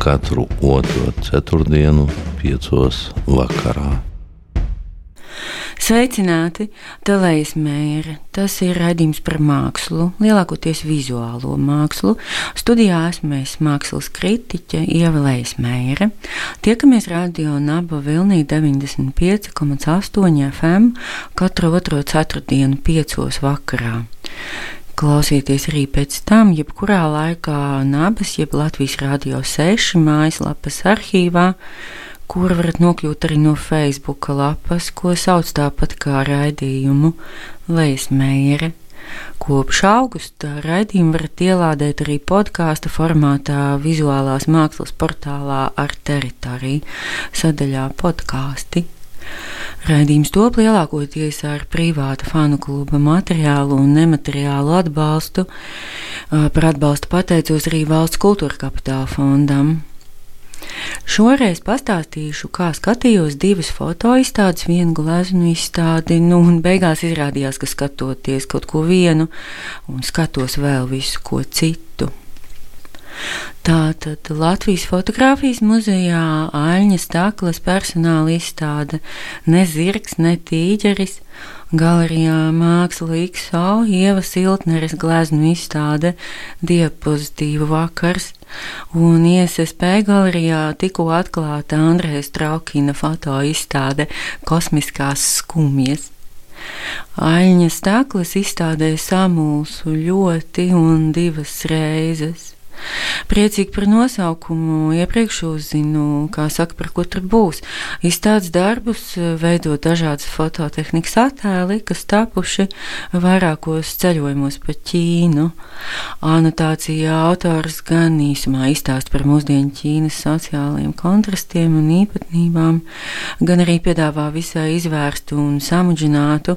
katru otro ceturtdienu, piecos vakarā. Sveicināti! Telējas mēra. Tas ir raidījums par mākslu, lielākoties vizuālo mākslu. Studijā esmu es mākslas kritiķe Ieva Lejas mēra. Tiekamies radio Naba Vilnī 95,8 FM katru otro ceturtdienu piecos vakarā klausieties arī pēc tam, jebkurā laikā Nabas, jeb Latvijas Rādio 6 mājaslapas arhīvā, kur varat nokļūt arī no Facebook lapas, ko sauc tāpat kā raidījumu Leismēra. Kopš augusta raidījumu varat ielādēt arī podkāstu formātā vizuālās mākslas portālā ar teritoriju sadaļā podkāsti. Raidījums top lielākoties ar privāta fanu kluba materiālu un nemateriālu atbalstu. Par atbalstu pateicos arī Valsts kultūra kapitāla fondam. Šoreiz pastāstīšu, kā skatījos divas fotoizstādes, vienu gleznu izstādi, nu, un beigās izrādījās, ka skatoties kaut ko vienu, un skatos vēl visu ko citu. Tātad Latvijas fotografijas muzejā Aļņa Staklas personāla izstāde ne zirgs, ne tīģeris. Galerijā Māksla XO Ieva Siltneres gleznu izstāde Diapozitīvu vakars, un ISSP galerijā tikko atklāta Andrēs Traukina foto izstāde Kosmiskās skumjas. Aļņa Staklas izstādē samulsu ļoti un divas reizes. Priecīgi par nosaukumu. Iepriekš uzzinu, kā saka, par ko tur būs. Izstādes darbus veido dažādas fototehnikas attēli, kas tapuši vairākos ceļojumos pa Ķīnu. Anotācijā autors gan īsumā izstāst par mūsdienu Ķīnas sociālajiem kontrastiem un īpatnībām, gan arī piedāvā visai izvērstu un samudžinātu,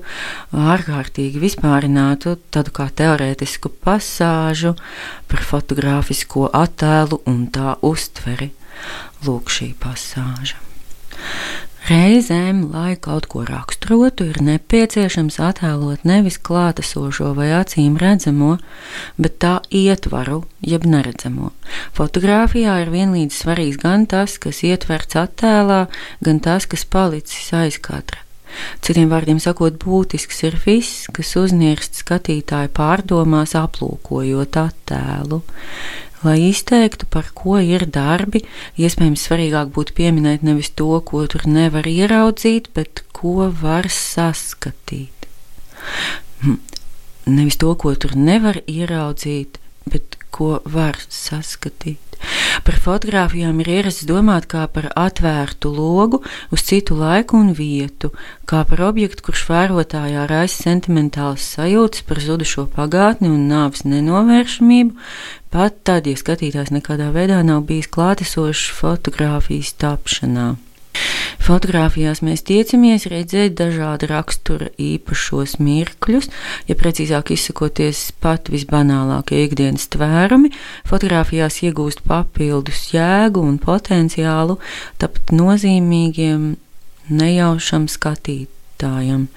ārkārtīgi vispārinātu, tādu kā teorētisku pasāžu par fotogrāfisko attēlu un tā uztveri. Lūk, šī pasāža. Reizēm, lai kaut ko raksturotu, ir nepieciešams attēlot nevis klātesošo vai acīm redzamo, bet tā ietvaru, jeb neredzamo. Fotogrāfijā ir vienlīdz svarīgs gan tas, kas ietverts attēlā, gan tas, kas palicis aiz katra. Citiem vārdiem sakot, būtisks ir viss, kas uznirst skatītāju pārdomās, aplūkojot attēlu. Lai izteiktu, par ko ir darbi, iespējams svarīgāk būtu pieminēt nevis to, ko tur nevar ieraudzīt, bet ko var saskatīt. Hm, nevis to, ko tur nevar ieraudzīt, bet ko var saskatīt. Par fotografijām ir ierasts domāt kā par atvērtu logu uz citu laiku un vietu, kā par objektu, kurš vērotājā raisa sentimentālas sajūtas par zudušo pagātni un nāves nenovēršamību, pat tad, ja skatītājs nekādā veidā nav bijis klātesošs fotografijas tapšanā. Fotogrāfijās mēs tiecamies redzēt dažādu rakstura īpašos mirkļus, ja precīzāk izsakoties, pat visbanālākie ikdienas tvērumi. Fotogrāfijās iegūst papildus jēgu un potenciālu, tapt nozīmīgiem, nejaušam skatīt skatītājam.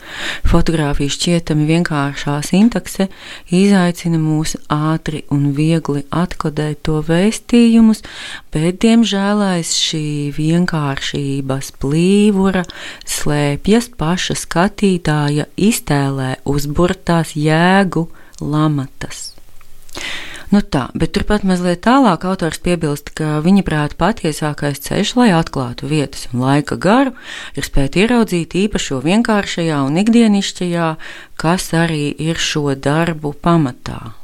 Fotogrāfija šķietami vienkāršā sintakse izaicina mūs ātri un viegli atkodēt to vēstījumus, bet, diemžēl, aiz šī vienkāršības plīvura slēpjas paša skatītāja iztēlē uzburtās jēgu lamatas. Nu tā, bet turpat mazliet tālāk autors piebilst, ka viņa prāta patiesākais ceļš, lai atklātu vietas un laika garu, ir spēt ieraudzīt īpašo vienkāršajā un ikdienišķajā, kas arī ir šo darbu pamatā.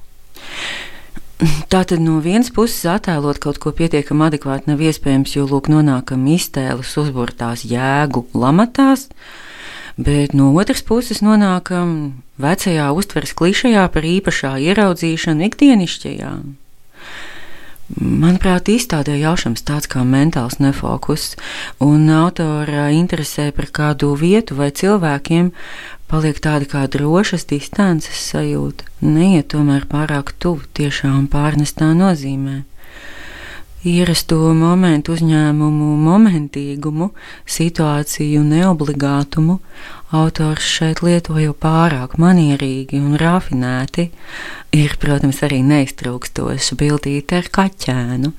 Tātad no vienas puses attēlot kaut ko pietiekami adekvāti nav iespējams, jo lūk, nonākam iztēles uzburtās jēgu lamatās, bet no otras puses nonākam vecajā uztveres klišajā par īpašā ieraudzīšanu ikdienišķajā. Manuprāt, izstādē jaušams tāds kā mentāls nefokus, un autora interesē par kādu vietu vai cilvēkiem paliek tāda kā drošas distances sajūta, neiet tomēr pārāk tuvu tiešām pārnestā nozīmē ierasto momentu uzņēmumu momentīgumu, situāciju neobligātumu, autors šeit lieto jau pārāk manierīgi un rafinēti. Ir, protams, arī neiztrūkstoša bildīte ar kaķēnu.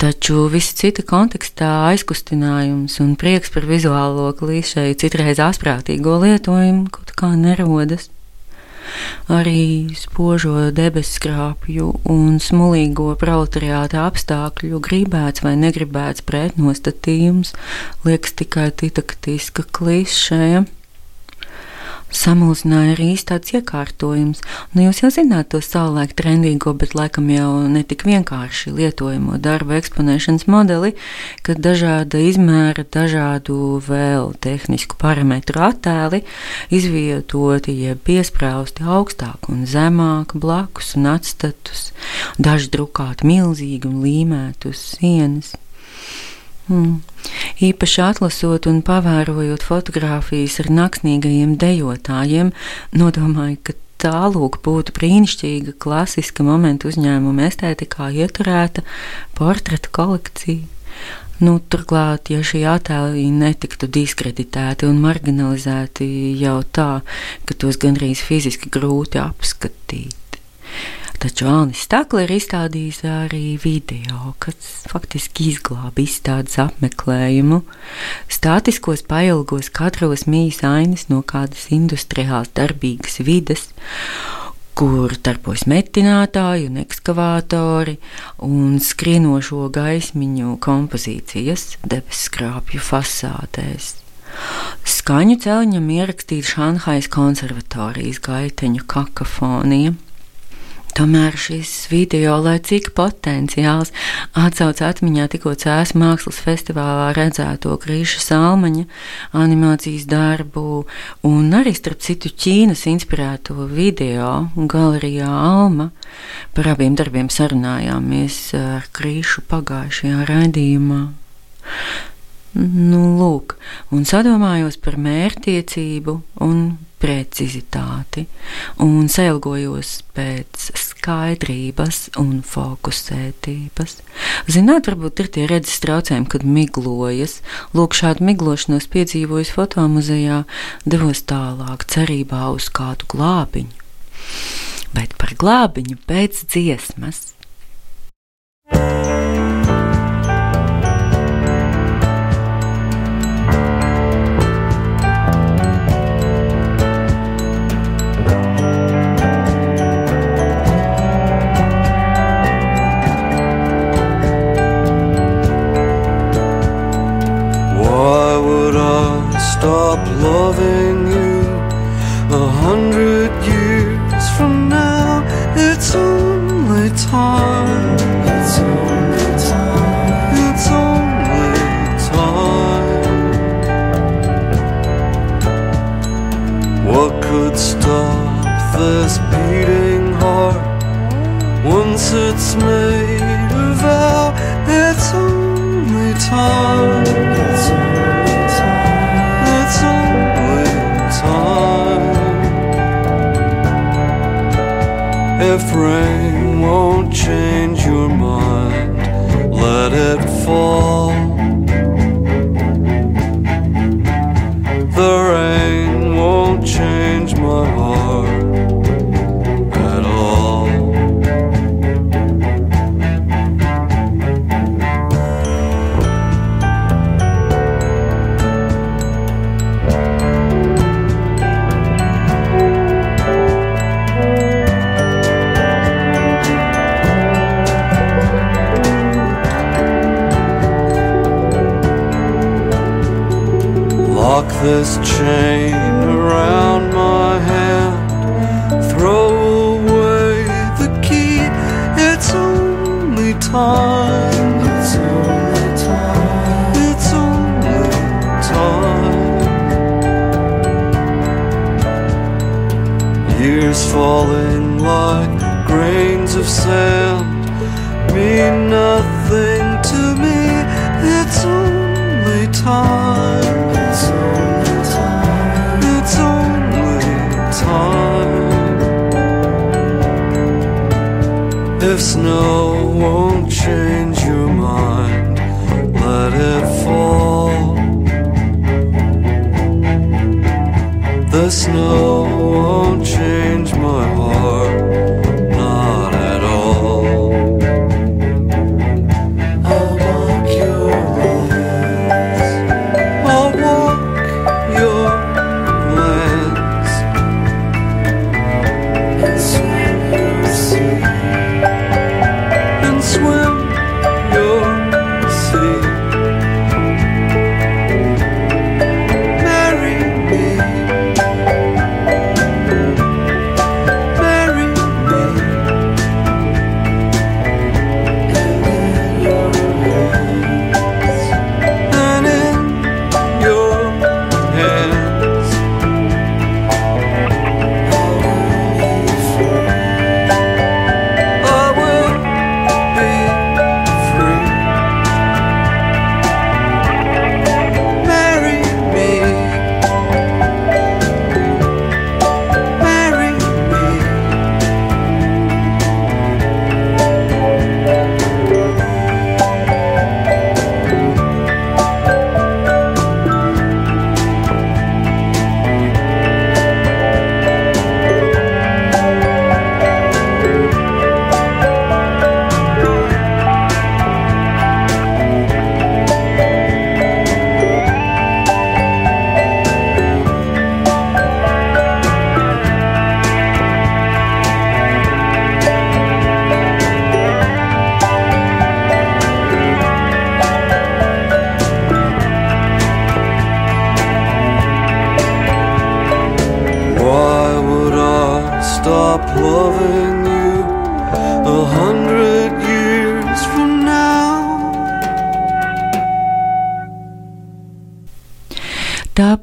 Taču viss cita kontekstā aizkustinājums un prieks par vizuālo klīšēju citreiz asprātīgo lietojumu kaut kā nerodas arī spožo debesu skrāpju un smulīgo proletariāta apstākļu gribēts vai negribēts pretnostatījums liekas tikai titaktiska klišēja samulsināja arī tāds iekārtojums. Nu, jūs jau zināt to savulaik trendīgo, bet laikam jau ne tik vienkārši lietojamo darbu eksponēšanas modeli, kad dažāda izmēra, dažādu vēl tehnisku parametru attēli izvietoti, jeb piesprāusti augstāk un zemāk blakus un atstatus, daži drukāti milzīgi un līmēti uz sienas. Hmm. Īpaši atlasot un pavērojot fotogrāfijas ar naksnīgajiem dejotājiem, nodomāju, ka tā lūk būtu brīnišķīga klasiska momentu uzņēmuma estētikā ieturēta portretu kolekcija. Nu, turklāt, ja šie attēli netiktu diskreditēti un marginalizēti jau tā, ka tos gandrīz fiziski grūti apskatīt. Taču Alnis Stakle ir izstādījis arī video, kas faktiski izglāba izstādes apmeklējumu. Statiskos pailgos katros mīs ainas no kādas industriāls darbīgas vides, kur darbojas metinātāji un ekskavātori un skrienošo gaismiņu kompozīcijas debesu skrāpju fasādēs. Skaņu celiņam ierakstīta Šanhais konservatorijas gaiteņu kakofonija. Tomēr šis video, lai cik potenciāls, atsauc atmiņā tikko Cēlā mākslas festivālā redzēto Grīša Salmaņa animācijas darbu un arī starp citu Ķīnas inspirēto video galerijā Alma. Par abiem darbiem sarunājāmies ar Grīšu pagājušajā raidījumā. Nu, lūk, un sadomājos par mērķtiecību un precizitāti, un sailgojos pēc skaidrības un fokusētības. Zināt, varbūt ir tie redzes traucējumi, kad miglojas. Lūk, šādu miglošanos piedzīvojis fotomuzejā, devos tālāk, cerībā uz kādu glābiņu. Bet par glābiņu pēc dziesmas. stop If rain won't change your mind, let it fall. This chain around my hand. Throw away the key, it's only time. It's only time. It's only time. Years falling like grains of sand Snow won't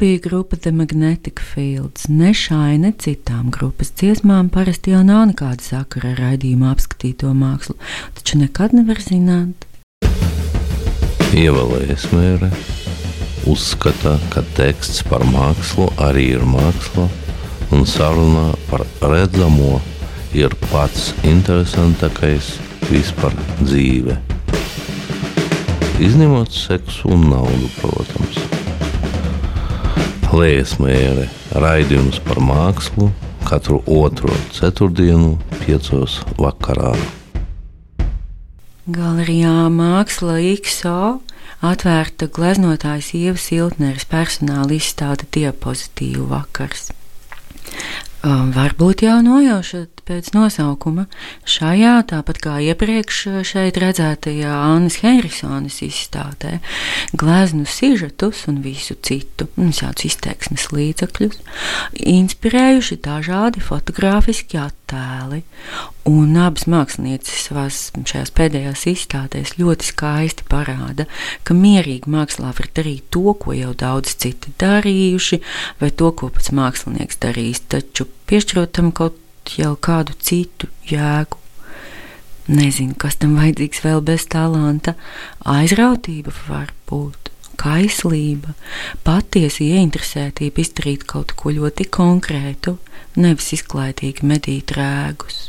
bija grupa The Magnetic Fields. Ne šai, ne citām grupas dziesmām parasti jau nav nekāda sakara ar raidījumu apskatīto mākslu, taču nekad nevar zināt. Ievēlēja smēre, uzskata, ka teksts par mākslu arī ir māksla, un saruna par redzamo ir pats interesantākais vispār dzīve. Izņemot seksu un naudu, protams. Lēsmēre raidījums par mākslu katru otro ceturtdienu, piecos vakarā. Galerijā Māksla XO atvērta gleznotājas Ievas Iltneres personāla izstāde diapozitīvu vakars. Um, varbūt jau nojaušat pēc nosaukuma. Šajā, tāpat kā iepriekš šeit redzētajā Annas Henrisonas izstādē, gleznu sižetus un visu citu, un šādus izteiksmes līdzekļus, inspirējuši dažādi fotogrāfiski attēli. Un abas mākslinieces savās šajās pēdējās izstādēs ļoti skaisti parāda, ka mierīgi mākslā var darīt to, ko jau daudz citi darījuši, vai to, ko pats mākslinieks darīs, taču piešķirot tam kaut jau kādu citu jēgu. Nezinu, kas tam vajadzīgs vēl bez talanta. Aizrautība var būt, kaislība, patiesa ieinteresētība izdarīt kaut ko ļoti konkrētu, nevis izklaidīgi medīt rēgus.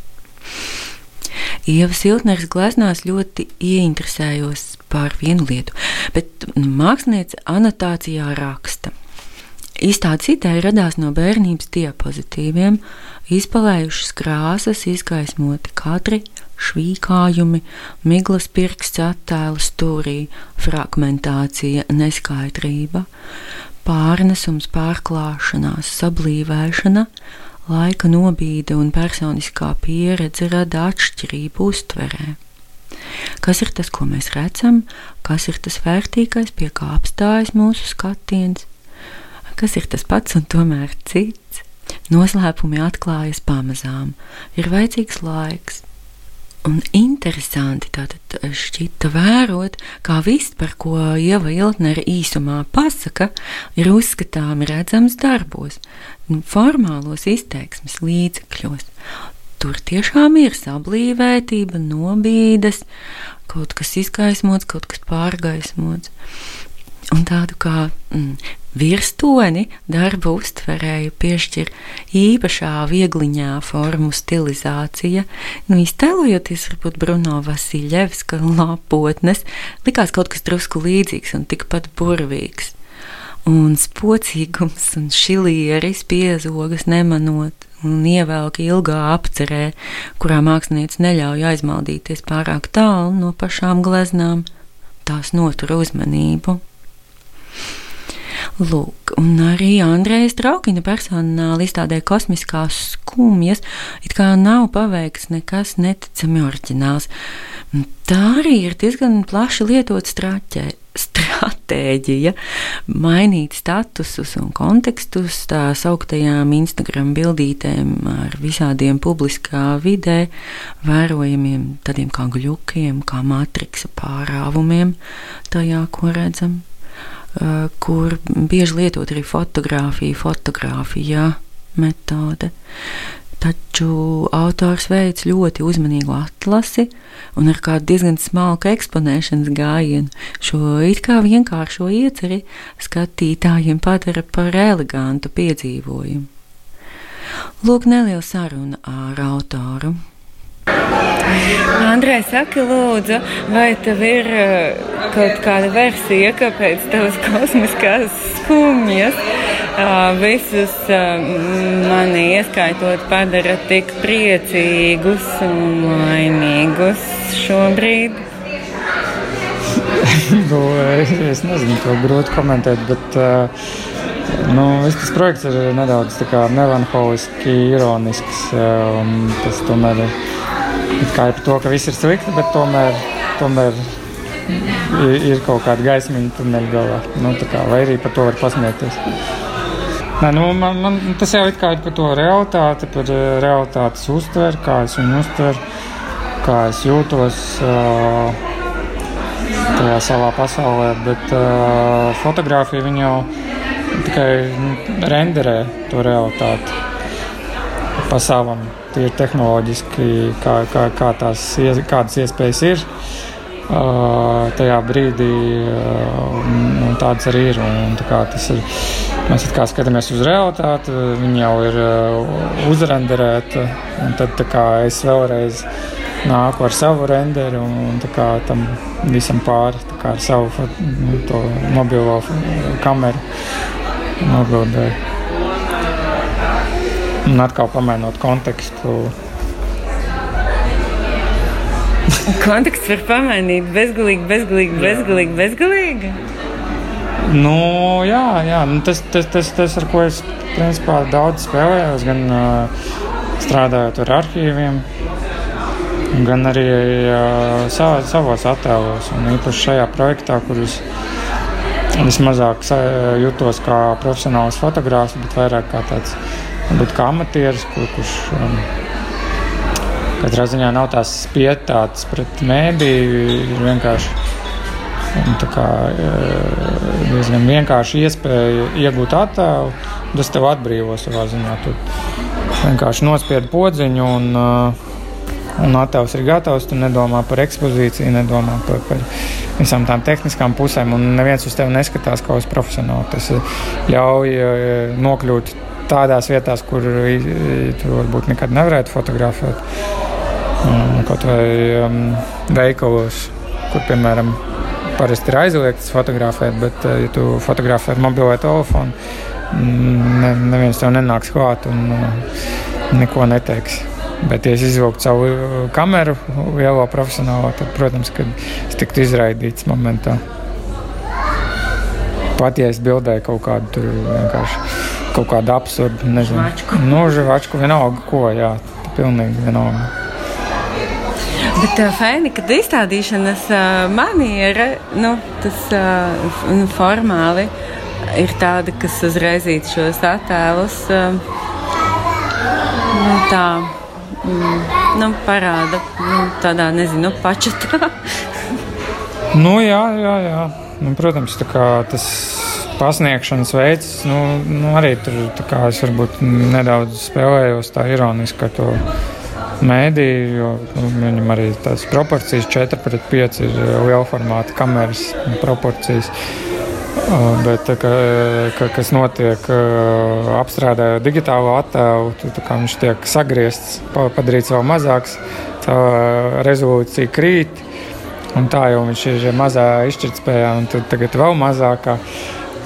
Ieva Siltneres gleznās ļoti ieinteresējos par vienu lietu, bet mākslinieca anotācijā raksta. Izstādes ideja radās no bērnības diapozitīviem, izpalējušas krāsas, izgaismoti kadri, švīkājumi, miglas pirksts attēlu stūrī, fragmentācija, neskaidrība, pārnesums, pārklāšanās, sablīvēšana, laika nobīde un personiskā pieredze rada atšķirību uztverē. Kas ir tas, ko mēs redzam, kas ir tas vērtīgais, pie kā apstājas mūsu skatiens, kas ir tas pats un tomēr cits. Noslēpumi atklājas pamazām, ir vajadzīgs laiks. Un interesanti tātad šķita vērot, kā viss, par ko Ieva Iltnere īsumā pasaka, ir uzskatāmi redzams darbos, formālos izteiksmes līdzekļos. Tur tiešām ir sablīvētība, nobīdes, kaut kas izgaismots, kaut kas pārgaismots. Un tādu kā mm, Virstoni darba uztverēju piešķir īpašā viegliņā formu stilizācija, nu, iztēlojoties varbūt Bruno Vasiljevska lapotnes, likās kaut kas drusku līdzīgs un tikpat burvīgs. Un spocīgums un šilieris piezogas nemanot un ievelk ilgā apcerē, kurā mākslinieks neļauj aizmaldīties pārāk tālu no pašām gleznām, tās notur uzmanību. Lūk, un arī Andrejas Traukina personāla izstādē kosmiskās skumjas it kā nav paveikts nekas neticami oriģināls. Tā arī ir diezgan plaši lietot straķē, stratēģija, mainīt statusus un kontekstus tā sauktajām Instagram bildītēm ar visādiem publiskā vidē vērojamiem tādiem kā gļukiem, kā matriksa pārāvumiem tajā, ko redzam. Kur bieži lietot arī fotografija, fotografija metode. Taču autors veids ļoti uzmanīgu atlasi un ar kādu diezgan smalku eksponēšanas gājienu šo it kā vienkāršo ieceri skatītājiem padara par elegantu piedzīvojumu. Lūk, neliela saruna ar autoru. Andrej, saki, lūdzu, vai tev ir uh, kaut kāda versija, kāpēc tavas kosmiskās skumjas uh, visus uh, mani ieskaitot padara tik priecīgus un laimīgus šobrīd? nu, es nezinu, to grūti komentēt, bet uh, nu, tas projekts ir nedaudz melanholiski, ironisks. Uh, tas tomēr ir kā par to, ka viss ir slikti, bet tomēr, tomēr ir, ir kaut kāda gaismiņa tuneļa galā. Nu, kā, vai arī par to var pasmieties. Nē, nu, man, man, tas jau ir par to realitāti, par eh, realitātes uztveri, kā es viņu uztveru, kā es jūtos uh, tajā savā pasaulē. Bet uh, fotografija jau tikai nu, renderē to realitāti pa savam tīri tehnoloģiski, kā, kā, kā tās, kādas iespējas ir. Uh, tajā brīdī uh, tādas arī ir. Un, tā ir mēs kā skatāmies uz realitāti, viņa jau ir uh, uzrenderēta. Tad kā, es vēlreiz nāku ar savu renderi un, un kā, tam visam pāri kā, ar savu nu, mobilo kameru nobildēju. Un atkal pamainot kontekstu. Konteksts var pamainīt bezgalīgi, bezgalīgi, bezgalīgi, bezgalīgi. Nu, jā, jā. Nu, tas, tas, tas, tas, ar ko es principā daudz spēlēju, gan uh, strādājot ar arhīviem, gan arī uh, savā, savos attēlos. Un īpaši šajā projektā, kurus vismazāk jutos kā profesionāls fotogrāfs, bet vairāk kā tāds būt kā amatieris, kur, kurš um, katrā ziņā nav tās spietāts pret mēdīju, ir vienkārši un, kā, uh, diezgan vienkārši iespēja iegūt attēlu, tas tev atbrīvo savā ziņā. Tu vienkārši nospied podziņu un, uh, un attēls ir gatavs. Tu nedomā par ekspozīciju, nedomā par, par visām tām tehniskām pusēm, un neviens uz tevi neskatās kā uz profesionāli. Tas ļauj uh, nokļūt tādās vietās, kur tu varbūt nekad nevarētu fotografēt. Kaut vai um, veikalos, kur, piemēram, parasti ir aizliegts fotografēt, bet, ja tu fotografē ar mobilo telefonu, ne, neviens tev nenāks klāt un uh, neko neteiks. Bet, ja es izvilktu savu kameru, lielo profesionālo, tad, protams, es tiktu izraidīts momentā. Pat ja es bildēju kaut kādu tur vienkārši kaut kādu absurdu, nezinu, žvačku. Nu, žvačku vienalga, ko, jā, pilnīgi vienalga. Bet uh, fēni, kad izstādīšanas uh, maniera, nu, tas uh, formāli ir tāda, kas uzreiz īt šos attēlus uh, nu, tā, mm, nu, parāda nu, tādā, nezinu, pačatā. nu, jā, jā, jā. Nu, protams, tā kā tas pasniegšanas veids, nu, nu arī tur es varbūt nedaudz spēlējos tā ironiski ar to mēdīju, jo nu, viņam arī tās proporcijas 4 pret 5 ir liela formāta kameras proporcijas. Bet, ka, ka, kas notiek, apstrādājot digitālo attēlu, tad viņš tiek sagriezts, padarīts vēl mazāks, tā rezolūcija krīt. Un tā jau viņš ir mazā izšķirtspējā, un tagad vēl mazākā.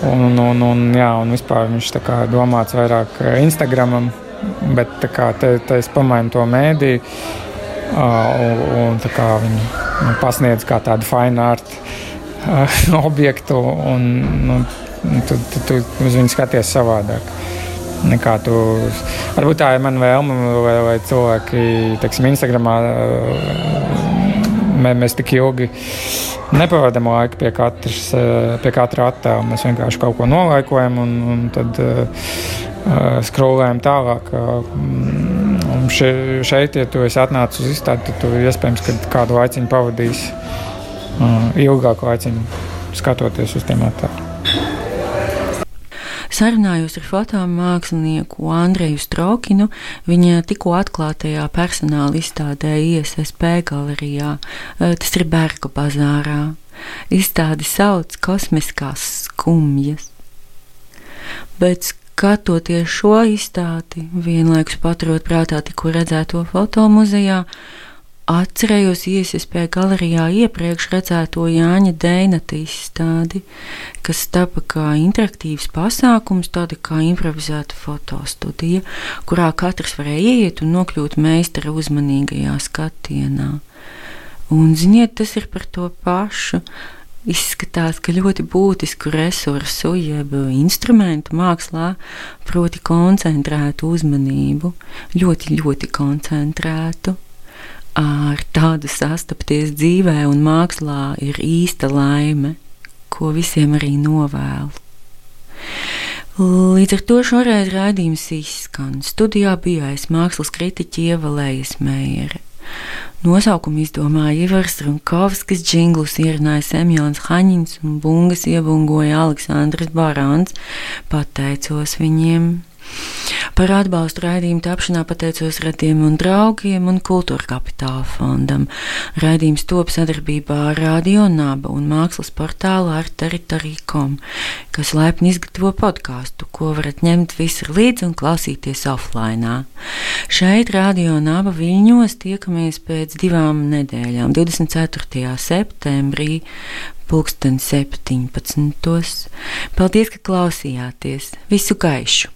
Un, un, un, jā, un vispār viņš ir domāts vairāk Instagramam, bet kā, te, te es pamainu to mēdīju, un, un kā, viņu pasniedz kā tādu fine art objektu, un nu, tu, tu, tu uz viņu skaties savādāk. Nekā tu, varbūt tā ir mana vēlme, vai, vai cilvēki, teiksim, Instagramā mē, mēs tik ilgi nepavadām laiku pie, katras, pie katra attēla. Mēs vienkārši kaut ko nolaikojam un, un tad uh, skrolējam tālāk. Un še, šeit, ja tu esi atnācis uz izstādi, tad tu iespējams kādu laiciņu pavadīsi ilgāku laiciņu skatoties uz tiem attēliem. Sarunājos ar fotomākslinieku Andreju Strokinu, viņa tikko atklātajā personāla izstādē ISSP galerijā, tas ir Berga bazārā. Izstādi sauc Kosmiskās skumjas. Bet skatoties šo izstādi, vienlaikus paturot prātā tikko redzēto fotomuzejā, Atcerējos iesispēju galerijā iepriekš redzēto Jāņa Deinata izstādi, kas tapa kā interaktīvs pasākums, tāda kā improvizēta fotostudija, kurā katrs varēja ieiet un nokļūt meistara uzmanīgajā skatienā. Un, ziniet, tas ir par to pašu. Izskatās, ka ļoti būtisku resursu, jeb instrumentu mākslā, proti koncentrētu uzmanību, ļoti, ļoti koncentrētu ar tādu sastapties dzīvē un mākslā ir īsta laime, ko visiem arī novēlu. Līdz ar to šoreiz raidījums izskan. Studijā bija aiz mākslas kritiķa Ievalējas Meijere. Nosaukumu izdomāja Ivars Runkovskis, džinglus ierunāja Semjons Haņins un bungas iebungoja Aleksandrs Barāns. Pateicos viņiem! Par atbalstu raidījumu tapšanā pateicos radiem un draugiem un kultūra kapitāla fondam. Raidījums top sadarbībā ar Radio Naba un mākslas portālu ar teritoriju.com, kas laipni izgatavo podkāstu, ko varat ņemt visur līdzi un klausīties offline. Šeit Radio Naba Viļņos tiekamies pēc divām nedēļām, 24. septembrī. Pulksten 17. Paldies, ka klausījāties! Visu gaišu!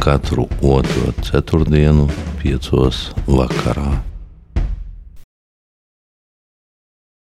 katru otro ceturtdienu, piecos vakarā.